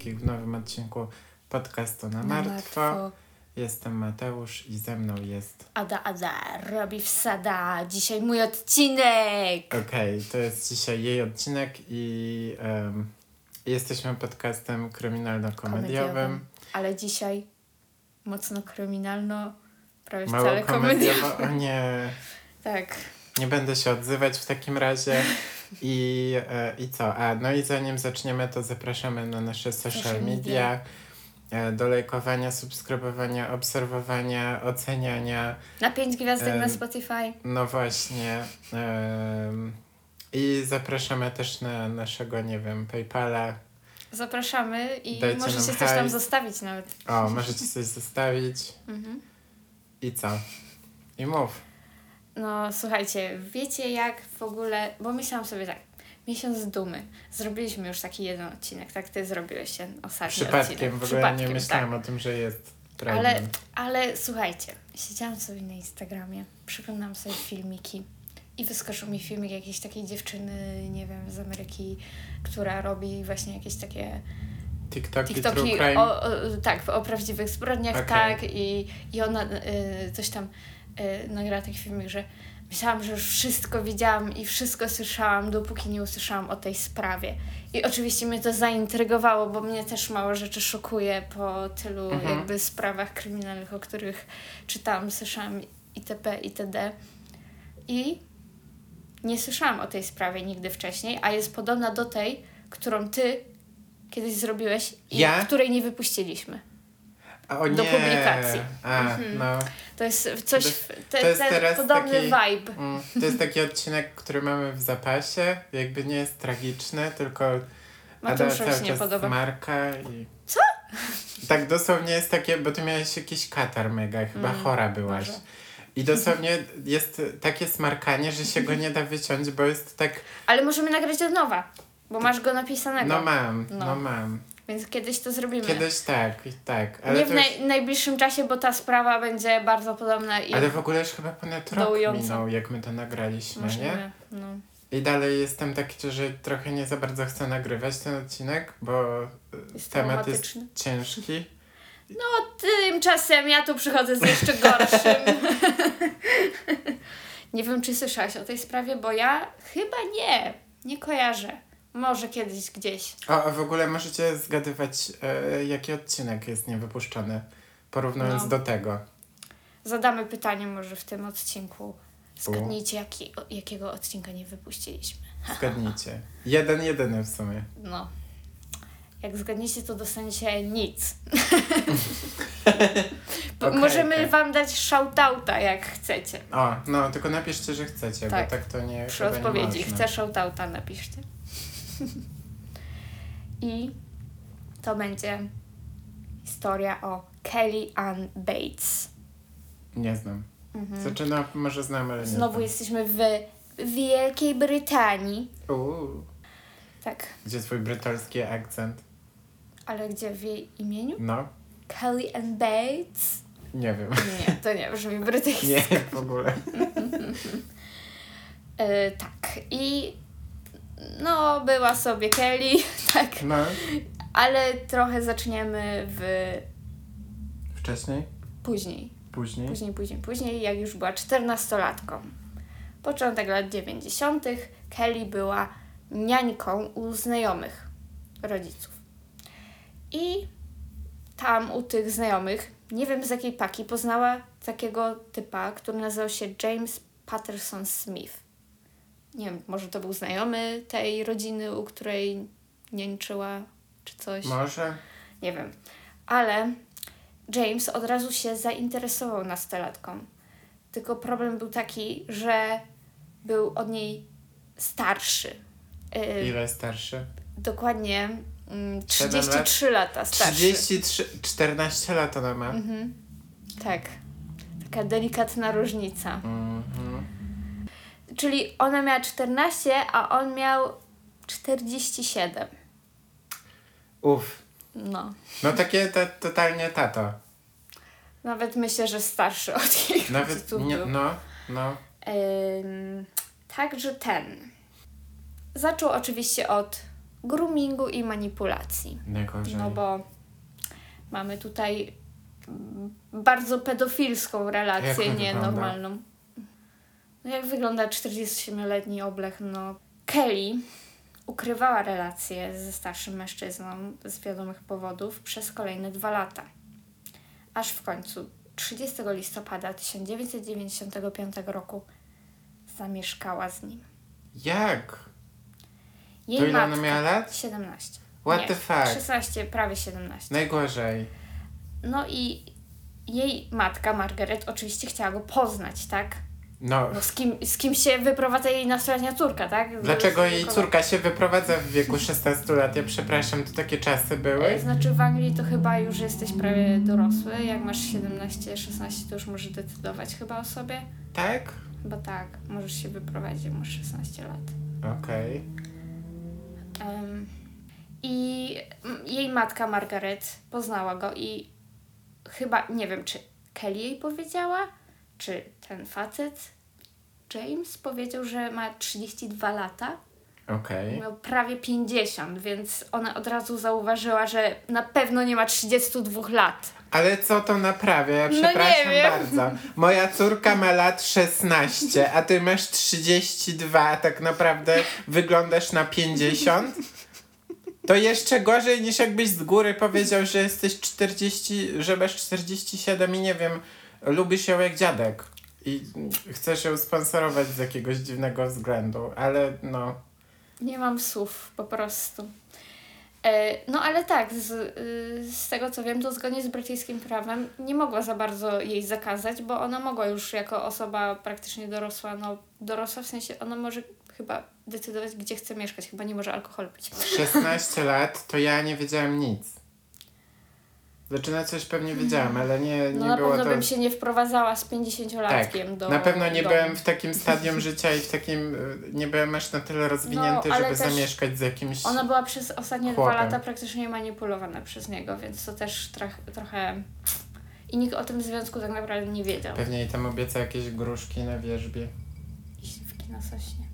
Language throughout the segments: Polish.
wszystkich w nowym odcinku podcastu na, martwo. Jestem Mateusz i ze mną jest. Ada, Ada, robi wsada. Dzisiaj mój odcinek. Okej, to jest dzisiaj jej odcinek i em, jesteśmy podcastem kryminalno-komediowym. Ale dzisiaj mocno kryminalno, prawie Mało wcale komediowo. komediowo. O nie, Tak. nie będę się odzywać w takim razie. I, e, I co? A, no i zanim zaczniemy, to zapraszamy na nasze social, Social media. media. e, Do lajkowania, subskrybowania, obserwowania, oceniania. Na pięć gwiazdek na Em, Spotify. No właśnie. I zapraszamy też na naszego, nie wiem, PayPala. Zapraszamy i Dajcie możecie coś tam zostawić nawet. O, możecie coś zostawić. Mhm. I co? I mów. No słuchajcie, wiecie jak w ogóle, bo myślałam sobie tak, miesiąc dumy. Zrobiliśmy już taki jeden odcinek, tak ty zrobiłeś ten ostatni Przypadkiem, odcinek. w ogóle Przypadkiem, nie myślałam tak. o tym, że jest Ale, pregnant. ale słuchajcie, siedziałam sobie na Instagramie, przeglądałam sobie filmiki i wyskoczył mi filmik jakiejś takiej dziewczyny, nie wiem, z Ameryki, która robi właśnie jakieś takie TikToki, TikToki o, o, tak, o prawdziwych zbrodniach, Okej. tak, i, i ona y, coś tam nagrała taki filmik, że myślałam, że już wszystko widziałam i wszystko słyszałam, dopóki nie usłyszałam o tej sprawie. I oczywiście mnie to zaintrygowało, bo mnie też mało rzeczy szokuje po tylu Mhm. jakby sprawach kryminalnych, o których czytałam, słyszałam itp. itd. I nie słyszałam o tej sprawie nigdy wcześniej, a jest podobna do tej, którą ty kiedyś zrobiłeś i Ja? której nie wypuściliśmy. O do publikacji. A, Mhm. no. To jest coś, To- te, to jest teraz podobny taki- vibe. Mm, To jest taki odcinek, który mamy w zapasie. Jakby nie jest tragiczny, tylko Ada Mateuszowi cały się nie czas podoba. marka i... Co? Tak dosłownie jest takie, bo ty miałeś jakiś katar mega, chyba Mm, chora byłaś. I dosłownie jest takie smarkanie, że się go nie da wyciąć, bo jest tak... Ale możemy nagrać od nowa, bo masz go napisanego. No mam, no, No. mam. Więc kiedyś to zrobimy. Kiedyś tak, tak. Ale, nie w to już, naj, najbliższym czasie, bo ta sprawa będzie bardzo podobna i ale w ogóle już chyba ponad rok Dołująca. minął, jak my to nagraliśmy, nie? No. I dalej jestem taki, że trochę nie za bardzo chcę nagrywać ten odcinek, bo y, Jest temat jest ciężki. Tymczasem ja tu przychodzę z jeszcze gorszym. nie wiem, czy słyszałaś o tej sprawie, bo ja chyba nie. Nie kojarzę. Może kiedyś gdzieś. A w ogóle możecie zgadywać, e, jaki odcinek jest niewypuszczony, porównując No. do tego. Zadamy pytanie może w tym odcinku. Zgadnijcie, jaki, o- jakiego odcinka nie wypuściliśmy. Zgadnijcie. Jeden, jedyny w sumie. No. Jak zgadniecie, to dostaniecie nic. Bo Okej, Możemy okej. wam dać shoutouta, jak chcecie. O, no, tylko napiszcie, że chcecie, Tak. bo tak to nie Przy chyba nie odpowiedzi. można. Chcę shoutouta, napiszcie. I to będzie historia o Kelly Ann Bates. Nie znam. Mhm. Znaczy, no, może znam, ale nie Znowu znam. jesteśmy w Wielkiej Brytanii. Uuu, Tak, gdzie twój brytolski akcent? ale gdzie w jej imieniu? No, Kelly Ann Bates? nie wiem. Nie, to nie brzmi brytyjsko. Nie, w ogóle. E, tak, i no, była sobie Kelly, tak, No, ale trochę zaczniemy w wcześniej? później, Później? później, później, później, jak już była czternastolatką. Początek lat 90. Kelly była niańką u znajomych rodziców. I tam u tych znajomych, nie wiem z jakiej paki, poznała takiego typa, który nazywał się James Patterson Smith. Nie wiem, może to był znajomy tej rodziny, u której niańczyła, czy coś. Może? Nie wiem. Ale James od razu się zainteresował nastolatką. Tylko problem był taki, że był od niej starszy. Y, Ile starszy? dokładnie mm, Siedem lat? 33 lata starszy. 33, 14 lat ona ma. Mhm. Tak. Taka delikatna różnica. Mhm. Czyli ona miała 14, a on miał 47. Uff. No. No takie to, totalnie tato. Nawet myślę, że starszy od ich Nawet nie, no, no. Ym, także ten. Zaczął oczywiście od groomingu i manipulacji. Najgorzej. No bo mamy tutaj mm, bardzo pedofilską relację, nie normalną. No jak wygląda 47-letni oblech? No Kelly ukrywała relację ze starszym mężczyzną z wiadomych powodów przez kolejne dwa lata. Aż w końcu 30 listopada 1995 roku zamieszkała z nim. Jak? Jej To ile matka, ona miała lat? 17. What Nie, the fuck? 16, prawie 17. Najgorzej. No i jej matka, Margaret, oczywiście chciała go poznać, tak? No, No z kim, z kim się wyprowadza jej nastoletnia córka, tak? dlaczego jej córka się wyprowadza w wieku 16 lat? Ja przepraszam, to takie czasy E, były? Znaczy w Anglii to chyba już jesteś prawie dorosły. Jak masz 17-16 to już możesz decydować chyba o sobie. Tak? Chyba tak, możesz się wyprowadzić, jak masz 16 lat. Okej. Em, I mm, jej matka Margaret poznała go i chyba, nie wiem, czy Kelly jej powiedziała, czy ten facet James powiedział, że ma 32 lata. Okej. Miał prawie 50, więc ona od razu zauważyła, że na pewno nie ma 32 lat. Ale co to naprawia? Ja No przepraszam wiem. bardzo. Moja córka ma lat 16, a ty masz 32, a tak naprawdę wyglądasz na 50? To jeszcze gorzej niż jakbyś z góry powiedział, że jesteś 40, że masz 47 i nie wiem, lubisz ją jak dziadek. I chcesz ją sponsorować z jakiegoś dziwnego względu, ale no. Nie mam słów, po prostu. E, no ale tak, z, y, z tego co wiem, to zgodnie z brytyjskim prawem nie mogła za bardzo jej zakazać, bo ona mogła już jako osoba praktycznie dorosła, no dorosła w sensie ona może chyba decydować, gdzie chce mieszkać, chyba nie może alkohol pić. 16 lat to ja nie wiedziałem nic. Znaczy na coś pewnie wiedziałem, ale nie, nie No na było pewno to... bym się nie wprowadzała z 50-latkiem Tak, do na pewno nie domu. byłem w takim stadium życia i w takim, y, nie byłem aż na tyle rozwinięty, No, żeby zamieszkać z jakimś... Ona była przez ostatnie Chłopem. dwa lata praktycznie manipulowana przez niego, więc to też troch, trochę... I nikt o tym związku tak naprawdę nie wiedział. Pewnie jej tam obieca jakieś gruszki na wierzbie. Śliwki na sośnie.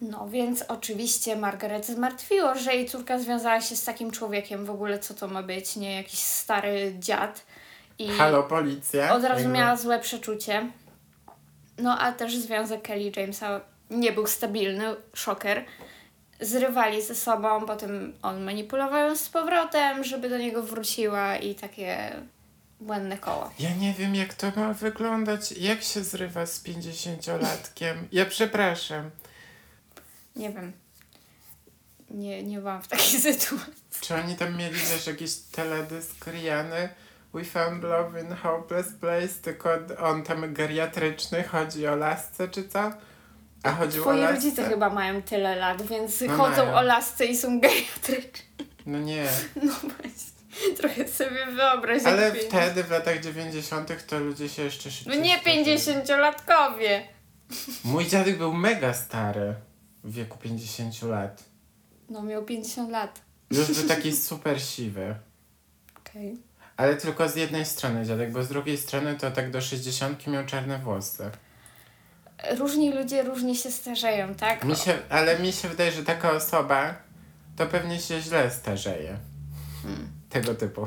No więc oczywiście Margaret zmartwiło, że jej córka związała się z takim człowiekiem. W ogóle co to ma być, nie jakiś stary dziad. I Halo, policja? od razu miała złe przeczucie. No a też związek Kelly Jamesa nie był stabilny, szoker. Zrywali ze sobą, potem on manipulował ją z powrotem, żeby do niego wróciła i takie błędne koło. Ja nie wiem, jak to ma wyglądać. Jak się zrywa z 50-latkiem? Ja przepraszam. Nie wiem. Nie, nie byłam w takiej sytuacji. Czy oni tam mieli też jakiś teledysk Riany? We found love in hopeless place, tylko on tam geriatryczny, chodzi o lasce czy co? A chodził o Twoi lasce? rodzice chyba mają tyle lat, więc No chodzą mają. o lasce i są geriatryczni. No nie. No właśnie. Trochę sobie wyobraź. Ale wtedy, w latach 90. to ludzie się jeszcze No szybciej nie starzeli. 50-latkowie. Mój dziadek był mega stary w wieku 50 lat. No miał 50 lat. Już był taki super siwy. Okej. Ale tylko z jednej strony dziadek, bo z drugiej strony to tak do 60 miał czarne włosy. Różni ludzie różnie się starzeją, tak? Mi się, ale mi się wydaje, że taka osoba to pewnie się źle starzeje. Hmm. Tego typu.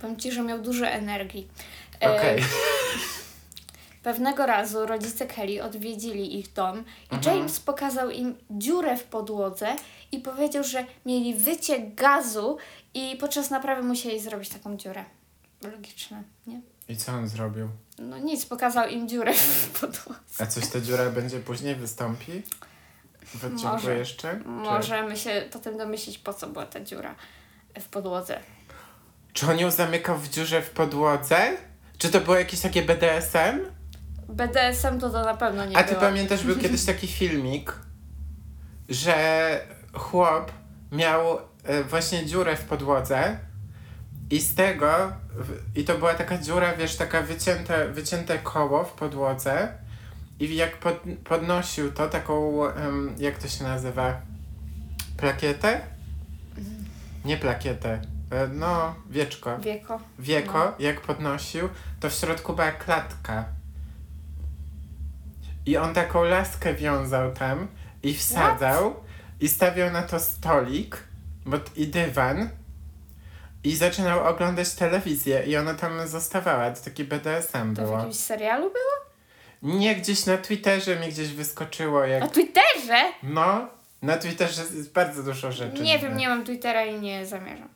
Powiem ci, że miał dużo energii. E, Okej. Pewnego razu rodzice Kelly odwiedzili ich dom i Mhm. James pokazał im dziurę w podłodze i powiedział, że mieli wyciek gazu i podczas naprawy musieli zrobić taką dziurę. Logiczne, nie? I co on zrobił? No nic, pokazał im dziurę w podłodze. A coś ta dziura będzie później wystąpi? W odcinku Może. jeszcze? Czy- Możemy się potem domyślić, po co była ta dziura w podłodze. Czy on ją zamykał w dziurze w podłodze? Czy to było jakieś takie BDSM? BDSM to to na pewno nie A ty było. pamiętasz, był kiedyś taki filmik, że chłop miał e, właśnie dziurę w podłodze i z tego, i to była taka dziura, wiesz, taka wycięte, wycięte koło w podłodze i jak pod, podnosił to taką, jak to się nazywa, plakietę? Nie plakietę, e, no wieczko. Wieko. Wieko, No. jak podnosił, to w środku była klatka. I on taką laskę wiązał tam i wsadzał. i stawiał na to stolik bo, i dywan i zaczynał oglądać telewizję i ona tam zostawała. To taki BDSM To w było. jakimś serialu było? Nie, gdzieś na Twitterze mi gdzieś wyskoczyło jak... Na Twitterze? No, na Twitterze jest bardzo dużo rzeczy. Nie wiem, nie mam Twittera i nie zamierzam.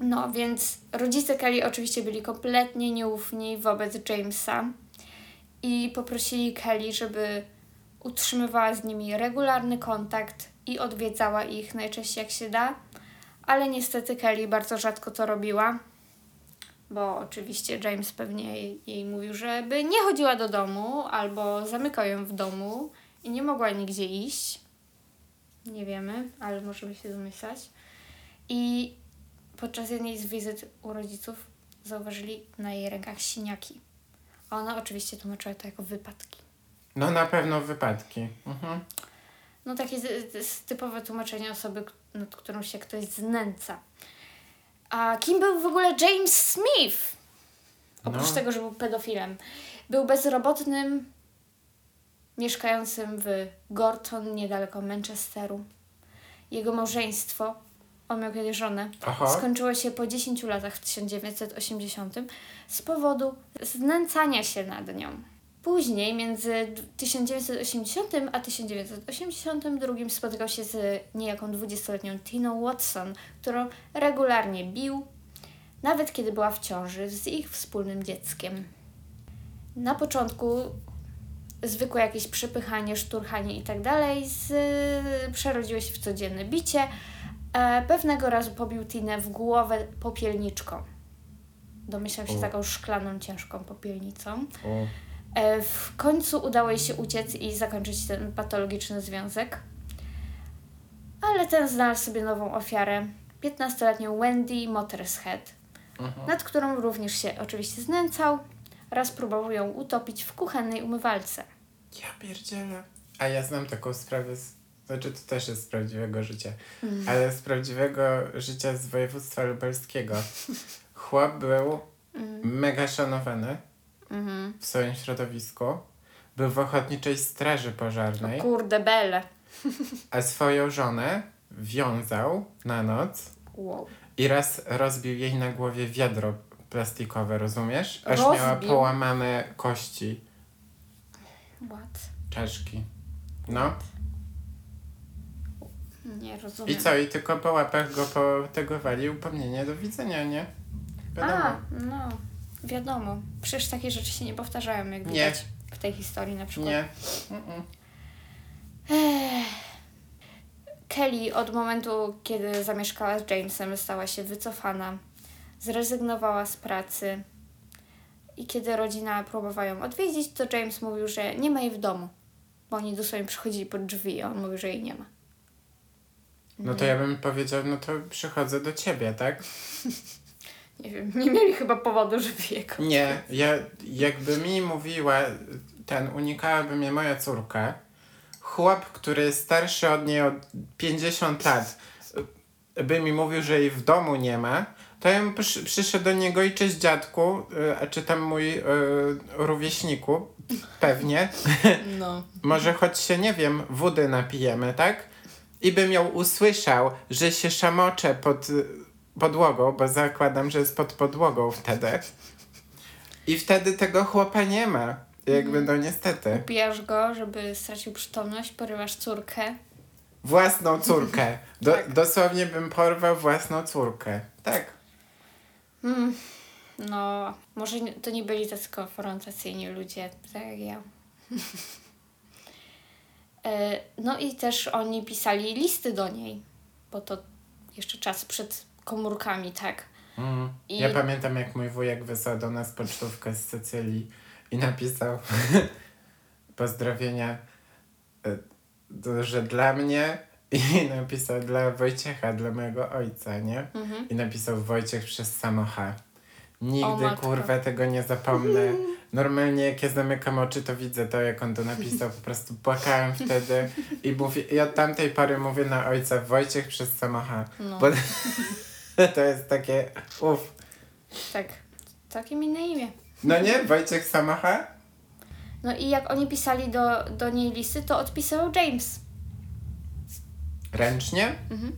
No, więc rodzice Kelly oczywiście byli kompletnie nieufni wobec Jamesa i poprosili Kelly, żeby utrzymywała z nimi regularny kontakt i odwiedzała ich najczęściej jak się da, ale niestety Kelly bardzo rzadko to robiła, bo oczywiście James pewnie jej, jej mówił, żeby nie chodziła do domu albo zamykał ją w domu i nie mogła nigdzie iść. Nie wiemy, ale możemy się domyślać. I podczas jednej z wizyt u rodziców zauważyli na jej rękach siniaki. A ona oczywiście tłumaczyła to jako wypadki. No na pewno wypadki. Mhm. No takie z- z- typowe tłumaczenie osoby, nad którą się ktoś znęca. A kim był w ogóle James Smith? Oprócz No. tego, że był pedofilem. Był bezrobotnym, mieszkającym w Gorton, niedaleko Manchesteru. Jego małżeństwo, on miał kiedyś żonę, Aha. skończyło się po 10 latach w 1980 z powodu znęcania się nad nią. Później między 1980 a 1982 spotykał się z niejaką 20-letnią Tiną Watson, którą regularnie bił, nawet kiedy była w ciąży z ich wspólnym dzieckiem. Na początku zwykłe jakieś przepychanie, szturchanie i tak dalej z- przerodziło się w codzienne bicie. E, pewnego razu pobił Tinę w głowę popielniczką. Domyślał się U. taką szklaną, ciężką popielnicą. E, w końcu udało jej się uciec i zakończyć ten patologiczny związek. Ale ten znalazł sobie nową ofiarę, 15-letnią Wendy Mothershead, Mhm. nad którą również się oczywiście znęcał. Raz próbował ją utopić w kuchennej umywalce. Ja pierdzielę. A ja znam taką sprawę, z, znaczy to też jest z prawdziwego życia, ale z prawdziwego życia z województwa lubelskiego. Chłop był mega szanowany Mhm. w swoim środowisku. Był w ochotniczej straży pożarnej, Kurde bele. a swoją żonę wiązał na noc Wow. i raz rozbił jej na głowie wiadro plastikowe, rozumiesz? Aż miała Rozbił? połamane kości, What? czaszki. No. Nie rozumiem. I co? I tylko po łapach go po tego wali upomnienie do widzenia, nie? Wiadomo. A, no. Wiadomo. Przecież takie rzeczy się nie powtarzają, jak Nie. widać w tej historii na przykład. Nie. Kelly od momentu, kiedy zamieszkała z Jamesem, stała się wycofana, zrezygnowała z pracy i kiedy rodzina próbowała ją odwiedzić, to James mówił, że nie ma jej w domu, bo oni dosłownie przychodzili pod drzwi, a on mówił, że jej nie ma. No to ja bym powiedział, no to przychodzę do ciebie, tak? Nie wiem, nie mieli chyba powodu, żeby jego... Nie, ja jakby mi mówiła, ten unikałaby mnie moja córka, chłop, który jest starszy od niej o 50 lat, by mi mówił, że jej w domu nie ma, to ja bym przy, przyszedł do niego i cześć dziadku, y, a czy tam mój y, rówieśniku, pewnie, No. może choć się, nie wiem, wody napijemy, tak? I bym ją usłyszał, że się szamocze pod podłogą, bo zakładam, że jest pod podłogą wtedy. I wtedy tego chłopa nie ma. Jakby, no niestety. Upijasz go, żeby stracił przytomność, porywasz córkę. Własną córkę. Do, Tak. Dosłownie bym porwał własną córkę. Tak. Mm, no, może to nie byli tacy konfrontacyjni ludzie, tak jak ja. E, no i też oni pisali listy do niej, bo to jeszcze czas przed komórkami, tak? Mm. I- Ja pamiętam, jak mój wujek wysłał do nas pocztówkę z Sycylii i napisał pozdrowienia, to, że dla mnie i napisał dla Wojciecha, dla mojego ojca, nie? Mhm. I napisał Wojciech przez samocha. Nigdy, O matko. kurwa, tego nie zapomnę. Normalnie jak ja zamykam oczy, to widzę to, jak on to napisał. Po prostu płakałem wtedy i mówię, i od tamtej pory mówię na ojca Wojciech przez samocha. No, Bo to jest takie, uff. tak. Całkiem inne imię. No nie, Wojciech Samocha? No i jak oni pisali do, do niej listy, to odpisał James. Ręcznie? Mhm.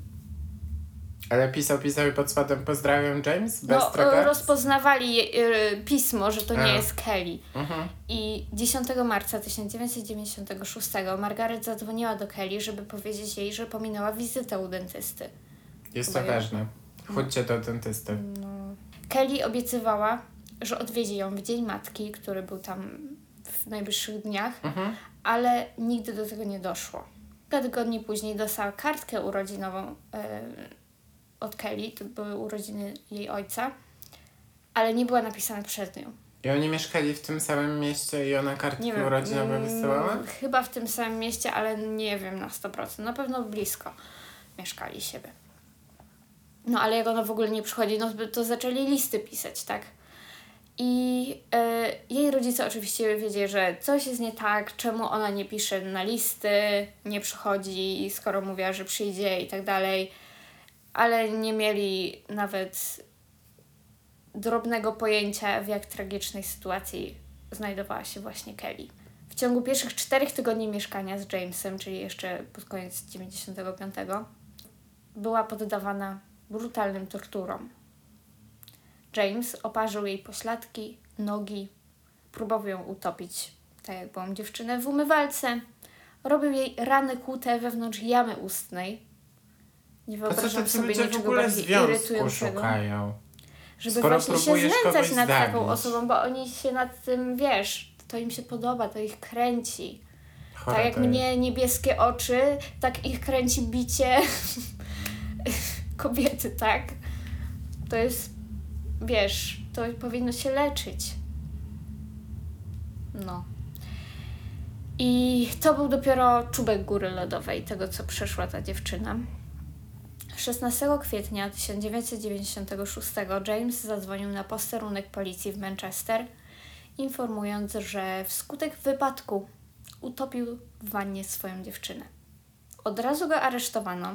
Ale pisał, pisał i pod spodem pozdrawiam James? Bez No, stroga? rozpoznawali y, pismo, że to nie A. jest Kelly. Mhm. I 10 marca 1996 Margaret zadzwoniła do Kelly, żeby powiedzieć jej, że pominęła wizytę u dentysty. Jest to Uwaga. ważne. Chodźcie do dentysty. No. Kelly obiecywała, że odwiedzi ją w Dzień Matki, który był tam w najbliższych dniach, Mhm. ale nigdy do tego nie doszło. Kilka tygodni później dostała kartkę urodzinową e, od Kelly, to były urodziny jej ojca, ale nie była napisana przez nią. I oni mieszkali w tym samym mieście i ona kartki Nie wiem. urodzinowe mm, wysyłała? Chyba w tym samym mieście, ale nie wiem na 100%. Na pewno blisko mieszkali siebie. No ale jak ona w ogóle nie przychodzi, no to zaczęli listy pisać, tak? I e, jej rodzice oczywiście wiedzieli, że coś jest nie tak, czemu ona nie pisze na listy, nie przychodzi, skoro mówiła, że przyjdzie i tak dalej, ale nie mieli nawet drobnego pojęcia, w jak tragicznej sytuacji znajdowała się właśnie Kelly. W ciągu pierwszych czterech tygodni mieszkania z Jamesem, czyli jeszcze pod koniec 95, była poddawana brutalnym torturom. James oparzył jej pośladki, nogi, próbował ją utopić, tak jak byłam dziewczynę, w umywalce. Robił jej rany kłute wewnątrz jamy ustnej. Nie wyobrażam sobie ludzie w niczego ogóle bardziej irytującego szukają? żeby Skoro właśnie się znęcać nad taką osobą, bo oni się nad tym, wiesz, to im się podoba, to ich kręci. Tak jak mnie niebieskie oczy, tak ich kręci bicie kobiety, tak? To jest, wiesz, to powinno się leczyć. No. I to był dopiero czubek góry lodowej, tego co przeszła ta dziewczyna. 16 kwietnia 1996 James zadzwonił na posterunek policji w Manchester, informując, że wskutek wypadku utopił w wannie swoją dziewczynę. Od razu go aresztowano,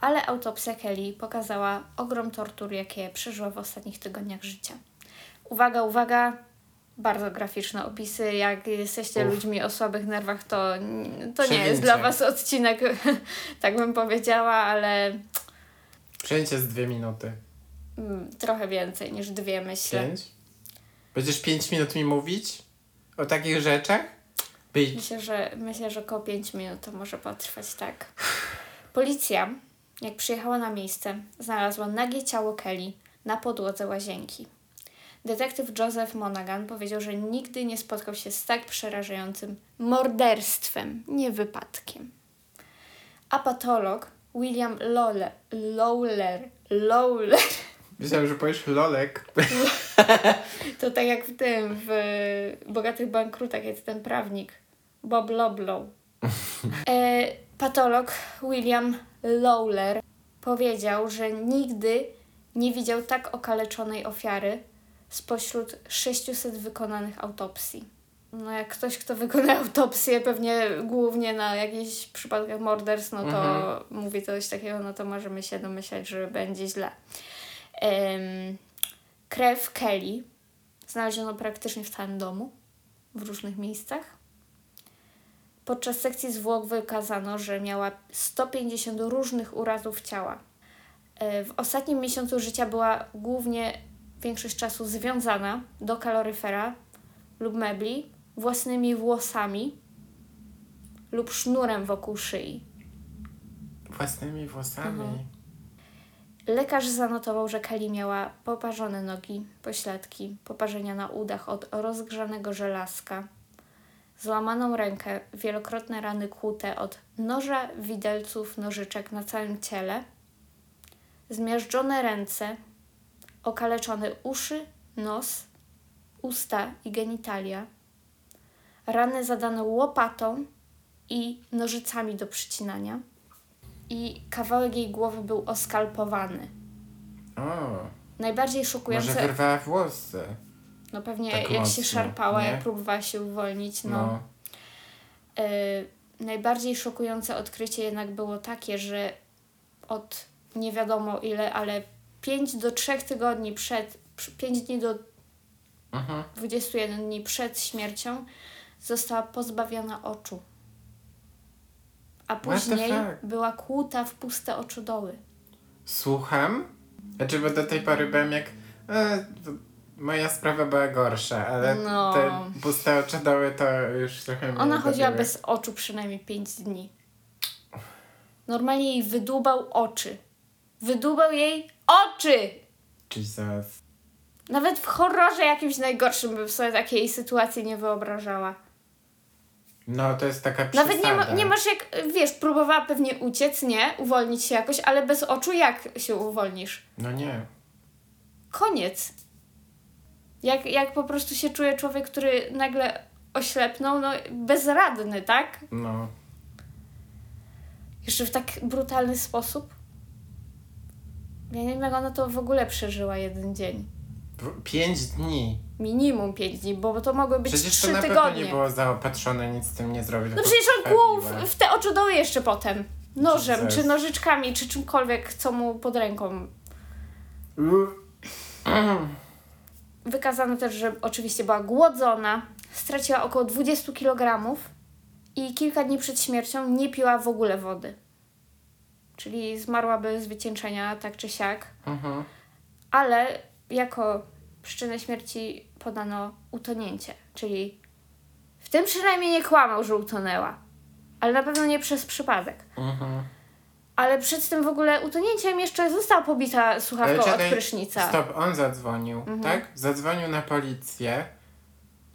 ale autopsja Kelly pokazała ogrom tortur, jakie przeżyła w ostatnich tygodniach życia. Uwaga, uwaga, bardzo graficzne opisy. Jak jesteście Uf. ludźmi o słabych nerwach, to, to nie jest dla Was odcinek, tak bym powiedziała, ale Przejęcie z dwie minuty. mm, trochę więcej niż dwie, myślę. Pięć? Będziesz pięć minut mi mówić? O takich rzeczach? Być. Myślę, że myślę, że około 5 minut to może potrwać, tak. Policja, jak przyjechała na miejsce, znalazła nagie ciało Kelly na podłodze łazienki. Detektyw Joseph Monaghan powiedział, że nigdy nie spotkał się z tak przerażającym morderstwem, nie wypadkiem. A patolog William Lawler, Lawler, Lawler Myślałem, że powiesz lolek. To tak jak w tym, w Bogatych Bankrutach jest ten prawnik, Bob Loblow. E, patolog William Lawler powiedział, że nigdy nie widział tak okaleczonej ofiary spośród 600 wykonanych autopsji. No jak ktoś, kto wykona autopsję, pewnie głównie na jakichś przypadkach morderstw, no to Mhm. mówi coś takiego, no to możemy się domyślać, że będzie źle. Em, krew Kelly znaleziono praktycznie w całym domu, w różnych miejscach. Podczas sekcji zwłok wykazano, że miała 150 różnych urazów ciała. E, W ostatnim miesiącu życia była głównie większość czasu związana do kaloryfera lub mebli własnymi włosami lub sznurem wokół szyi. Własnymi włosami. Mhm. Lekarz zanotował, że Kelly miała poparzone nogi, pośladki, poparzenia na udach od rozgrzanego żelazka, złamaną rękę, wielokrotne rany kłute od noża, widelców, nożyczek na całym ciele, zmiażdżone ręce, okaleczone uszy, nos, usta i genitalia, rany zadane łopatą i nożycami do przycinania i kawałek jej głowy był oskalpowany. O, Najbardziej może szokujące, wyrwała włosy. no pewnie tak jak się mocno, szarpała, nie? jak próbowała się uwolnić, no. No. Y, najbardziej szokujące odkrycie jednak było takie, że od nie wiadomo ile, ale 5 do 3 tygodni przed, 5 dni do Mhm. 21 dni przed śmiercią została pozbawiona oczu. a później była kłuta w puste oczodoły. Słucham? Znaczy, bo do tej pory byłem jak... E, moja sprawa była gorsza, ale No. te puste oczodoły to już trochę mnie Ona chodziła dobiły. bez oczu przynajmniej 5 dni. Normalnie jej wydłubał oczy. Wydłubał jej oczy! Jesus. Nawet w horrorze jakimś najgorszym bym sobie takiej sytuacji nie wyobrażała. No, to jest taka przesada. Nawet nie, ma, nie masz jak, wiesz, próbowała pewnie uciec, nie? Uwolnić się jakoś, ale bez oczu jak się uwolnisz? No nie. Koniec. Jak, jak po prostu się czuje człowiek, który nagle oślepnął, no bezradny, tak? No. Jeszcze w tak brutalny sposób. Ja nie wiem, jak ona to w ogóle przeżyła jeden dzień. Pięć dni. Minimum pięć dni, bo to mogły być Przecież to trzy na pewno tygodnie. nie było zaopatrzone, nic z tym nie zrobił. No przecież on kłuł w, w te oczodoły jeszcze potem. Nożem, Jesus. czy nożyczkami, czy czymkolwiek, co mu pod ręką. Wykazano też, że oczywiście była głodzona, straciła około 20 kg i kilka dni przed śmiercią nie piła w ogóle wody. Czyli zmarłaby z wycieńczenia, tak czy siak. Mhm. Ale jako przyczynę śmierci podano utonięcie, czyli w tym przynajmniej nie kłamał, że utonęła, ale na pewno nie przez przypadek. Mhm. Ale przed tym w ogóle utonięciem jeszcze została pobita słuchawką od czekaj, prysznica. Stop, on zadzwonił, Mhm. tak? Zadzwonił na policję,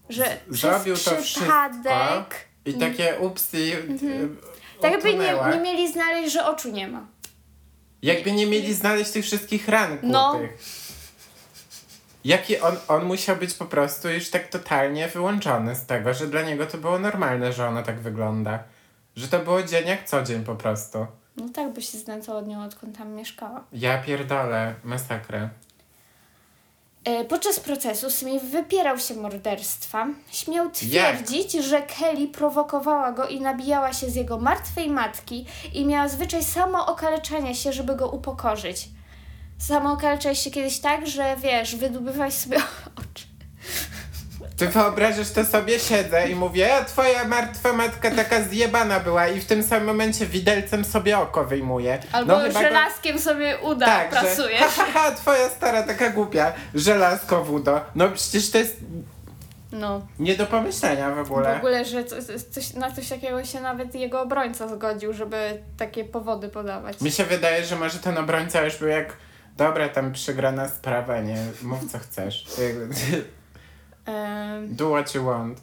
Że zrobił przez to przypadek. Mhm. wszystko i takie upsy Tak jakby nie, nie mieli znaleźć, że oczu nie ma. Jakby nie mieli znaleźć tych wszystkich ran No. kłutych. Jaki on, on musiał być po prostu już tak totalnie wyłączony z tego, że dla niego to było normalne, że ona tak wygląda. Że to było dzień jak co dzień po prostu. No tak by się znęcał od nią, odkąd tam mieszkała. Ja pierdolę, masakrę. E, Podczas procesu Smith wypierał się morderstwa. Śmiał twierdzić, że Kelly prowokowała go i nabijała się z jego martwej matki i miała zwyczaj samookaleczania się, żeby go upokorzyć. Samookaleczałeś się kiedyś tak, że wiesz, wydobywałeś sobie oczy. Ty wyobrażasz to sobie, siedzę i mówię, a twoja martwa matka taka zjebana była i w tym samym momencie widelcem sobie oko wyjmuje. Albo chyba go- żelazkiem sobie uda Tak, prasujesz. że ha, ha, ha, twoja stara taka głupia, żelazko wudo. No przecież to jest No. nie do pomyślenia w ogóle. W ogóle, że co- coś, na coś takiego się nawet jego obrońca zgodził, żeby takie powody podawać. Mi się wydaje, że może ten obrońca już był jak dobra, tam przegrana sprawa, nie? Mów co chcesz. Do what you want.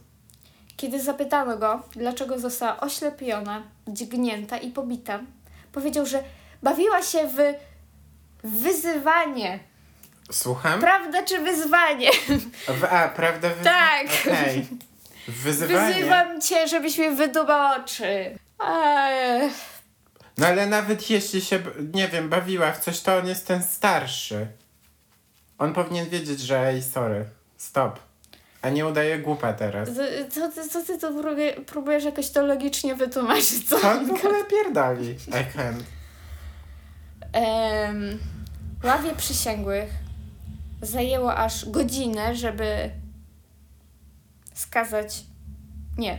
Kiedy zapytano go, dlaczego została oślepiona, dźgnięta i pobita, powiedział, że bawiła się w wyzywanie. Słucham? Prawda czy wyzwanie? W, a, prawda? Wy... Tak. Okej. Wyzywanie. Wyzywam cię, żebyś mi wydubał oczy. Ej. No ale nawet jeśli się, nie wiem, bawiła w coś, to on jest ten starszy. On powinien wiedzieć, że ej, sorry, stop. A nie udaje głupa teraz. Co ty, co ty to próbuje, próbujesz jakoś to logicznie wytłumaczyć? Co? Co on w ogóle pierdoli? I can't. Em, ławie przysięgłych zajęło aż godzinę, żeby skazać, nie,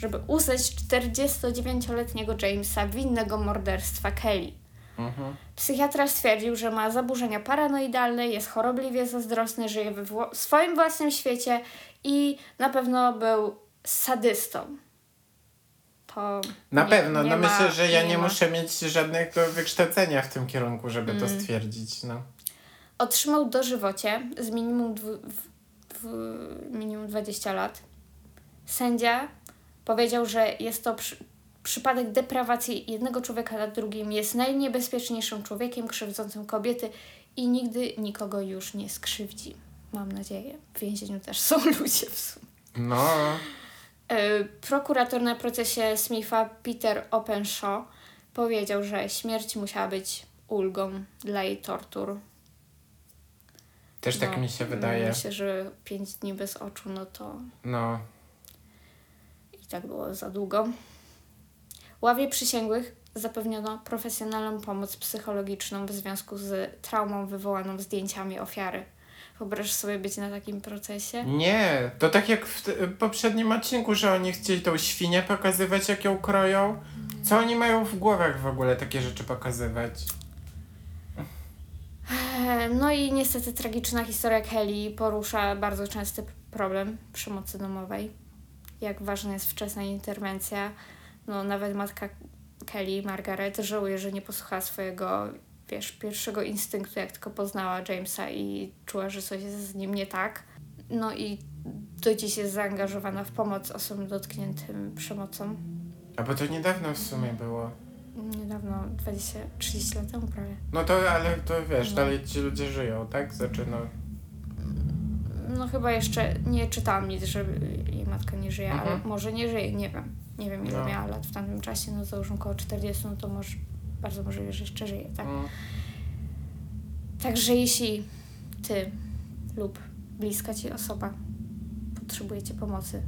żeby uznać 49-letniego Jamesa winnego morderstwa Kelly. Mhm. Psychiatra stwierdził, że ma zaburzenia paranoidalne, jest chorobliwie zazdrosny, żyje we wło- swoim własnym świecie i na pewno był sadystą. To Na nie- pewno, nie no ma- myślę, że ja nie, ma. muszę mieć żadnego wykształcenia w tym kierunku, żeby Mm. to stwierdzić, no. Otrzymał dożywocie z minimum, dwu, w, w, minimum 20 lat. Sędzia powiedział, że jest to przy, przypadek deprawacji jednego człowieka nad drugim. Jest najniebezpieczniejszym człowiekiem krzywdzącym kobiety i nigdy nikogo już nie skrzywdzi. Mam nadzieję. W więzieniu też są ludzie w sumie. No, E, Prokurator na procesie Smitha Peter Openshaw powiedział, że śmierć musiała być ulgą dla jej tortur. też tak No, mi się wydaje. Myślę, że 5 dni bez oczu, no to No, tak było za długo. Ławie przysięgłych zapewniono profesjonalną pomoc psychologiczną w związku z traumą wywołaną zdjęciami ofiary. Wyobraź sobie być na takim procesie? nie, to tak jak w poprzednim odcinku, że oni chcieli tą świnię pokazywać, jak ją kroją Co oni mają w głowach w ogóle takie rzeczy pokazywać? E, No i niestety tragiczna historia Kelly porusza bardzo częsty problem przemocy domowej. Jak ważna jest wczesna interwencja. No nawet matka Kelly, Margaret, żałuje, że nie posłuchała swojego, wiesz, pierwszego instynktu, jak tylko poznała Jamesa i czuła, że coś jest z nim nie tak. No i do dziś jest zaangażowana w pomoc osobom dotkniętym przemocą. A bo to niedawno w sumie było. Niedawno, 20-30 lat temu prawie. No to, ale to wiesz, No. dalej ci ludzie żyją, tak? Znaczy no... No chyba jeszcze nie czytałam nic, że jej matka nie żyje, ale Mhm. może nie żyje, nie wiem. Nie wiem ile No. miała lat w tamtym czasie, no załóżmy około 40, no to może bardzo możliwe, że jeszcze żyje, tak? Mm. Także jeśli ty lub bliska ci osoba potrzebujecie pomocy,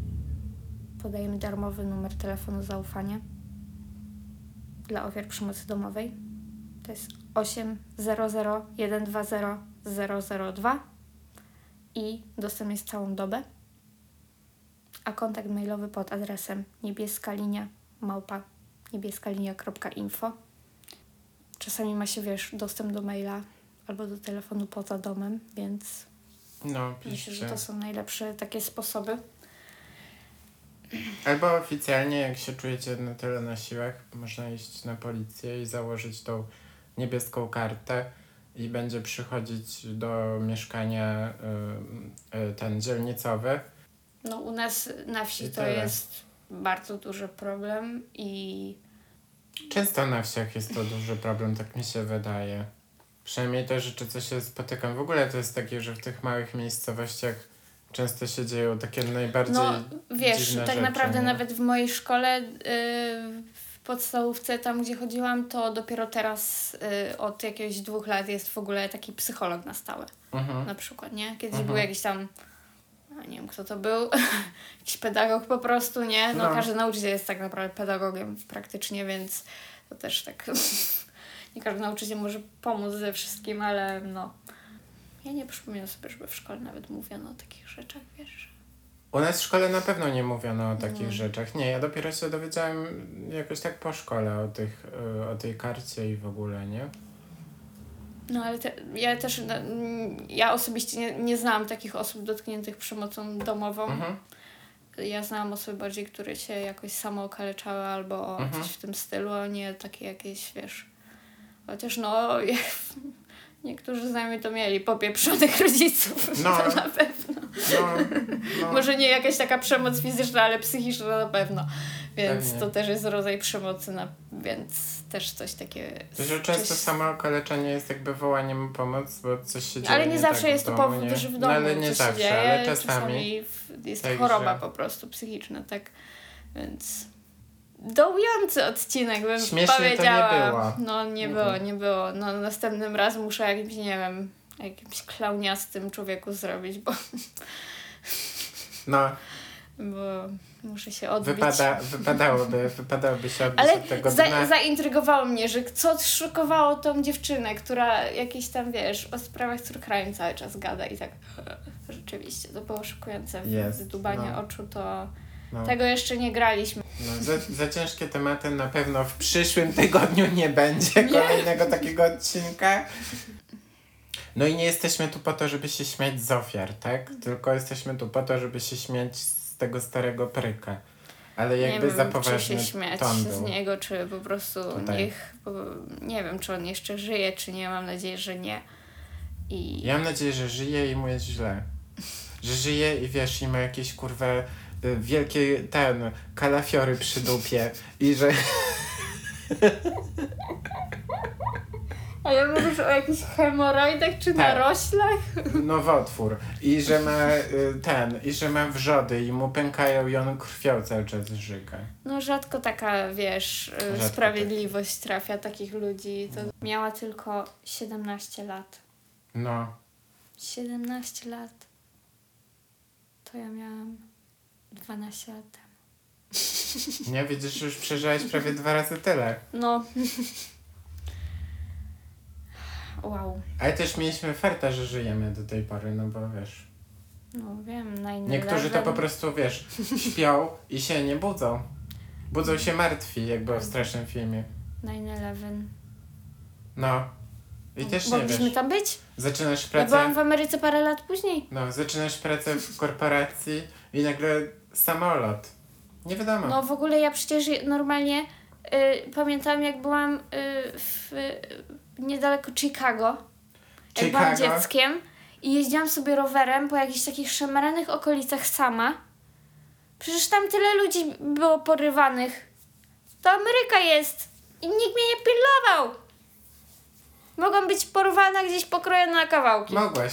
podajemy darmowy numer telefonu zaufania dla ofiar przemocy domowej. To jest 800 120 002 i dostępny jest całą dobę. A kontakt mailowy pod adresem niebieska linia małpa niebieskalinia.info. Czasami ma się, wiesz, dostęp do maila albo do telefonu poza domem, więc No, myślę, że to są najlepsze takie sposoby. Albo oficjalnie, jak się czujecie na tyle na siłach, można iść na policję i założyć tą niebieską kartę i będzie przychodzić do mieszkania y, y, ten dzielnicowy. No u nas na wsi to jest bardzo duży problem i Często na wsiach jest to duży problem, tak mi się wydaje. Przynajmniej te rzeczy, co się spotykam. W ogóle to jest takie, że w tych małych miejscowościach często się dzieją takie najbardziej... no wiesz, tak rzeczy, naprawdę nie? nawet w mojej szkole yy, podstawówce, tam gdzie chodziłam, to dopiero teraz yy, od jakiegoś dwóch lat jest w ogóle taki psycholog na stałe. Mhm. na przykład, nie? Kiedyś Mhm. był jakiś tam, a nie wiem kto to był, jakiś pedagog po prostu, nie? No, No. każdy nauczyciel jest tak naprawdę pedagogiem praktycznie, więc to też tak, nie każdy nauczyciel może pomóc ze wszystkim, ale no, ja nie przypominam sobie, żeby w szkole nawet mówiono o takich rzeczach, wiesz. U nas w szkole na pewno nie mówiono o takich No. rzeczach. Nie, ja dopiero się dowiedziałem jakoś tak po szkole o, tych, y, o tej karcie i w ogóle, nie? No ale te, ja też, no, mm, ja osobiście nie, nie znałam takich osób dotkniętych przemocą domową. Mhm. Ja znałam osoby bardziej, które się jakoś samo okaleczały albo Mhm. coś w tym stylu, a nie takie jakieś, wiesz... Chociaż no, niektórzy znajomi to mieli popieprzonych rodziców, No. to na pewno. No, no. Może nie jakaś taka przemoc fizyczna, ale psychiczna na pewno. Więc Pewnie. to też jest rodzaj przemocy, na, więc też coś takie... Że często coś- samo okaleczenie jest jakby wołaniem o pomoc, bo coś się dzieje Ale nie zawsze tak jest to powód, nie? że w No, domu ale nie coś zawsze, się dzieje, ale czasami. w- jest Także- choroba po prostu psychiczna, tak? Więc dołujący odcinek bym Śmiesznie to nie powiedziała. było. No nie Mhm. było, nie było. No następnym razem muszę jakimś, nie wiem, jakimś klauniastym człowieku zrobić, bo, No, bo muszę się odbić. wypada, wypadałoby, wypadałoby się odbić Ale od tego za, dna. zaintrygowało mnie, że co szokowało tą dziewczynę, która jakieś tam, wiesz, o sprawach crime cały czas gada i tak rzeczywiście, to było szokujące. Wydubanie no. oczu to... No. Tego jeszcze nie graliśmy. No, za, za ciężkie tematy na pewno w przyszłym tygodniu nie będzie kolejnego takiego odcinka. No i nie jesteśmy tu po to, żeby się śmiać z ofiar, tak? Tylko jesteśmy tu po to, żeby się śmiać z tego starego pryka. Ale nie jakby wiem, za czy się śmiać z niego, czy po prostu Tutaj. niech... Nie wiem, czy on jeszcze żyje, czy nie. Mam nadzieję, że nie. I... Ja mam nadzieję, że żyje i mu jest źle. Że żyje i wiesz, i ma jakieś kurwa y, wielkie ten kalafiory przy dupie i że Ale mówisz o jakichś hemoroidach, czy Tak. naroślach? nowotwór i że ma y, ten, i że ma wrzody i mu pękają i on krwią cały czas żyga. No rzadko taka, wiesz, y, Rzadko sprawiedliwość trafia takich ludzi. To miała tylko 17 lat. No, 17 lat. To ja miałam 12 lat temu. nie widzisz, już przeżyłaś prawie dwa razy tyle. No. Wow. Ale też mieliśmy farta, że żyjemy do tej pory, no bo wiesz. No wiem, na inny Niektórzy to po prostu, wiesz, śpią i się nie budzą. Budzą się martwi, jak było w strasznym filmie. 9-11. No. I też nie Mogliśmy wiesz. tam być? Zaczynasz Ja pracę. byłam w Ameryce parę lat później. No, zaczynasz pracę w korporacji i nagle samolot. Nie wiadomo. No w ogóle ja przecież normalnie y, pamiętam jak byłam y, w, y, niedaleko Chicago. Jak byłam Chicago. dzieckiem i jeździłam sobie rowerem po jakichś takich szemranych okolicach sama. Przecież tam tyle ludzi było porywanych. To Ameryka jest i nikt mnie nie pilnował. Mogłam być porwana gdzieś pokrojona na kawałki. Mogłaś.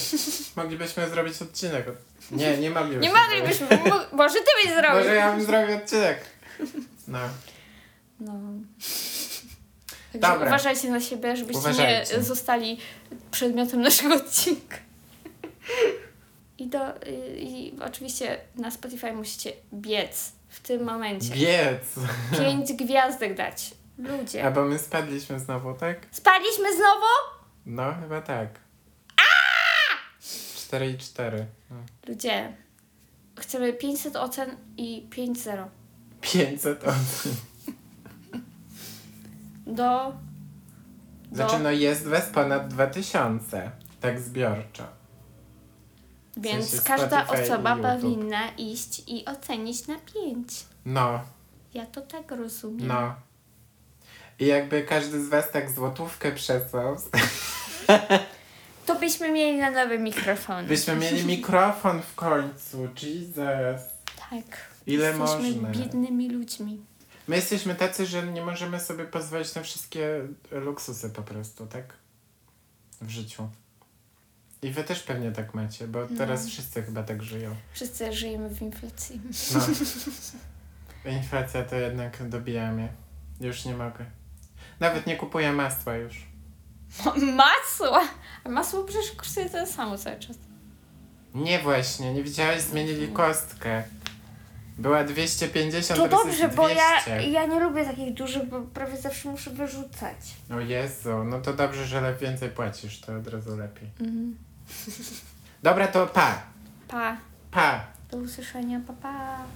Moglibyśmy zrobić odcinek. Nie, nie moglibyśmy. Nie moglibyśmy, mo- może ty byś zrobił. Może ja bym zrobił odcinek. No. No. Także Dobra. uważajcie na siebie, żebyście Uważajcie. nie zostali przedmiotem naszego odcinka. I, do, y, I oczywiście na Spotify musicie biec w tym momencie. Biec. Pięć gwiazdek dać. Ludzie. A bo my spadliśmy znowu, tak? Spaliśmy znowu? No, chyba tak. 4 i 4. No. Ludzie. Chcemy 500 ocen i 5-0. 500 osób. Do. do Znaczy, no jest was ponad 2000. Tak zbiorczo. więc sensie każda Spotify i osoba YouTube. powinna iść i ocenić na 5. No, Ja to tak rozumiem. no. I jakby każdy z was tak złotówkę przesłał, To byśmy mieli na nowy mikrofon. byśmy mieli mikrofon w końcu. Jesus. Tak. Ile Jesteśmy można? biednymi ludźmi. My jesteśmy tacy, że nie możemy sobie pozwolić na wszystkie luksusy po prostu, tak? W życiu. I wy też pewnie tak macie, bo teraz wszyscy chyba tak żyją. Wszyscy żyjemy w inflacji. No. Inflacja to jednak dobija mnie. Już nie mogę. Nawet nie kupuję masła już. Masło! A masło przecież kosztuje tyle samo cały czas. Nie właśnie, nie widziałeś? Zmienili kostkę. Była 250, To teraz dobrze, jest 200. bo ja, ja nie lubię takich dużych, bo prawie zawsze muszę wyrzucać. O Jezu, no to dobrze, że le- więcej płacisz, to od razu lepiej. Mhm. Dobra, to pa. Pa. Pa. Do usłyszenia, pa pa.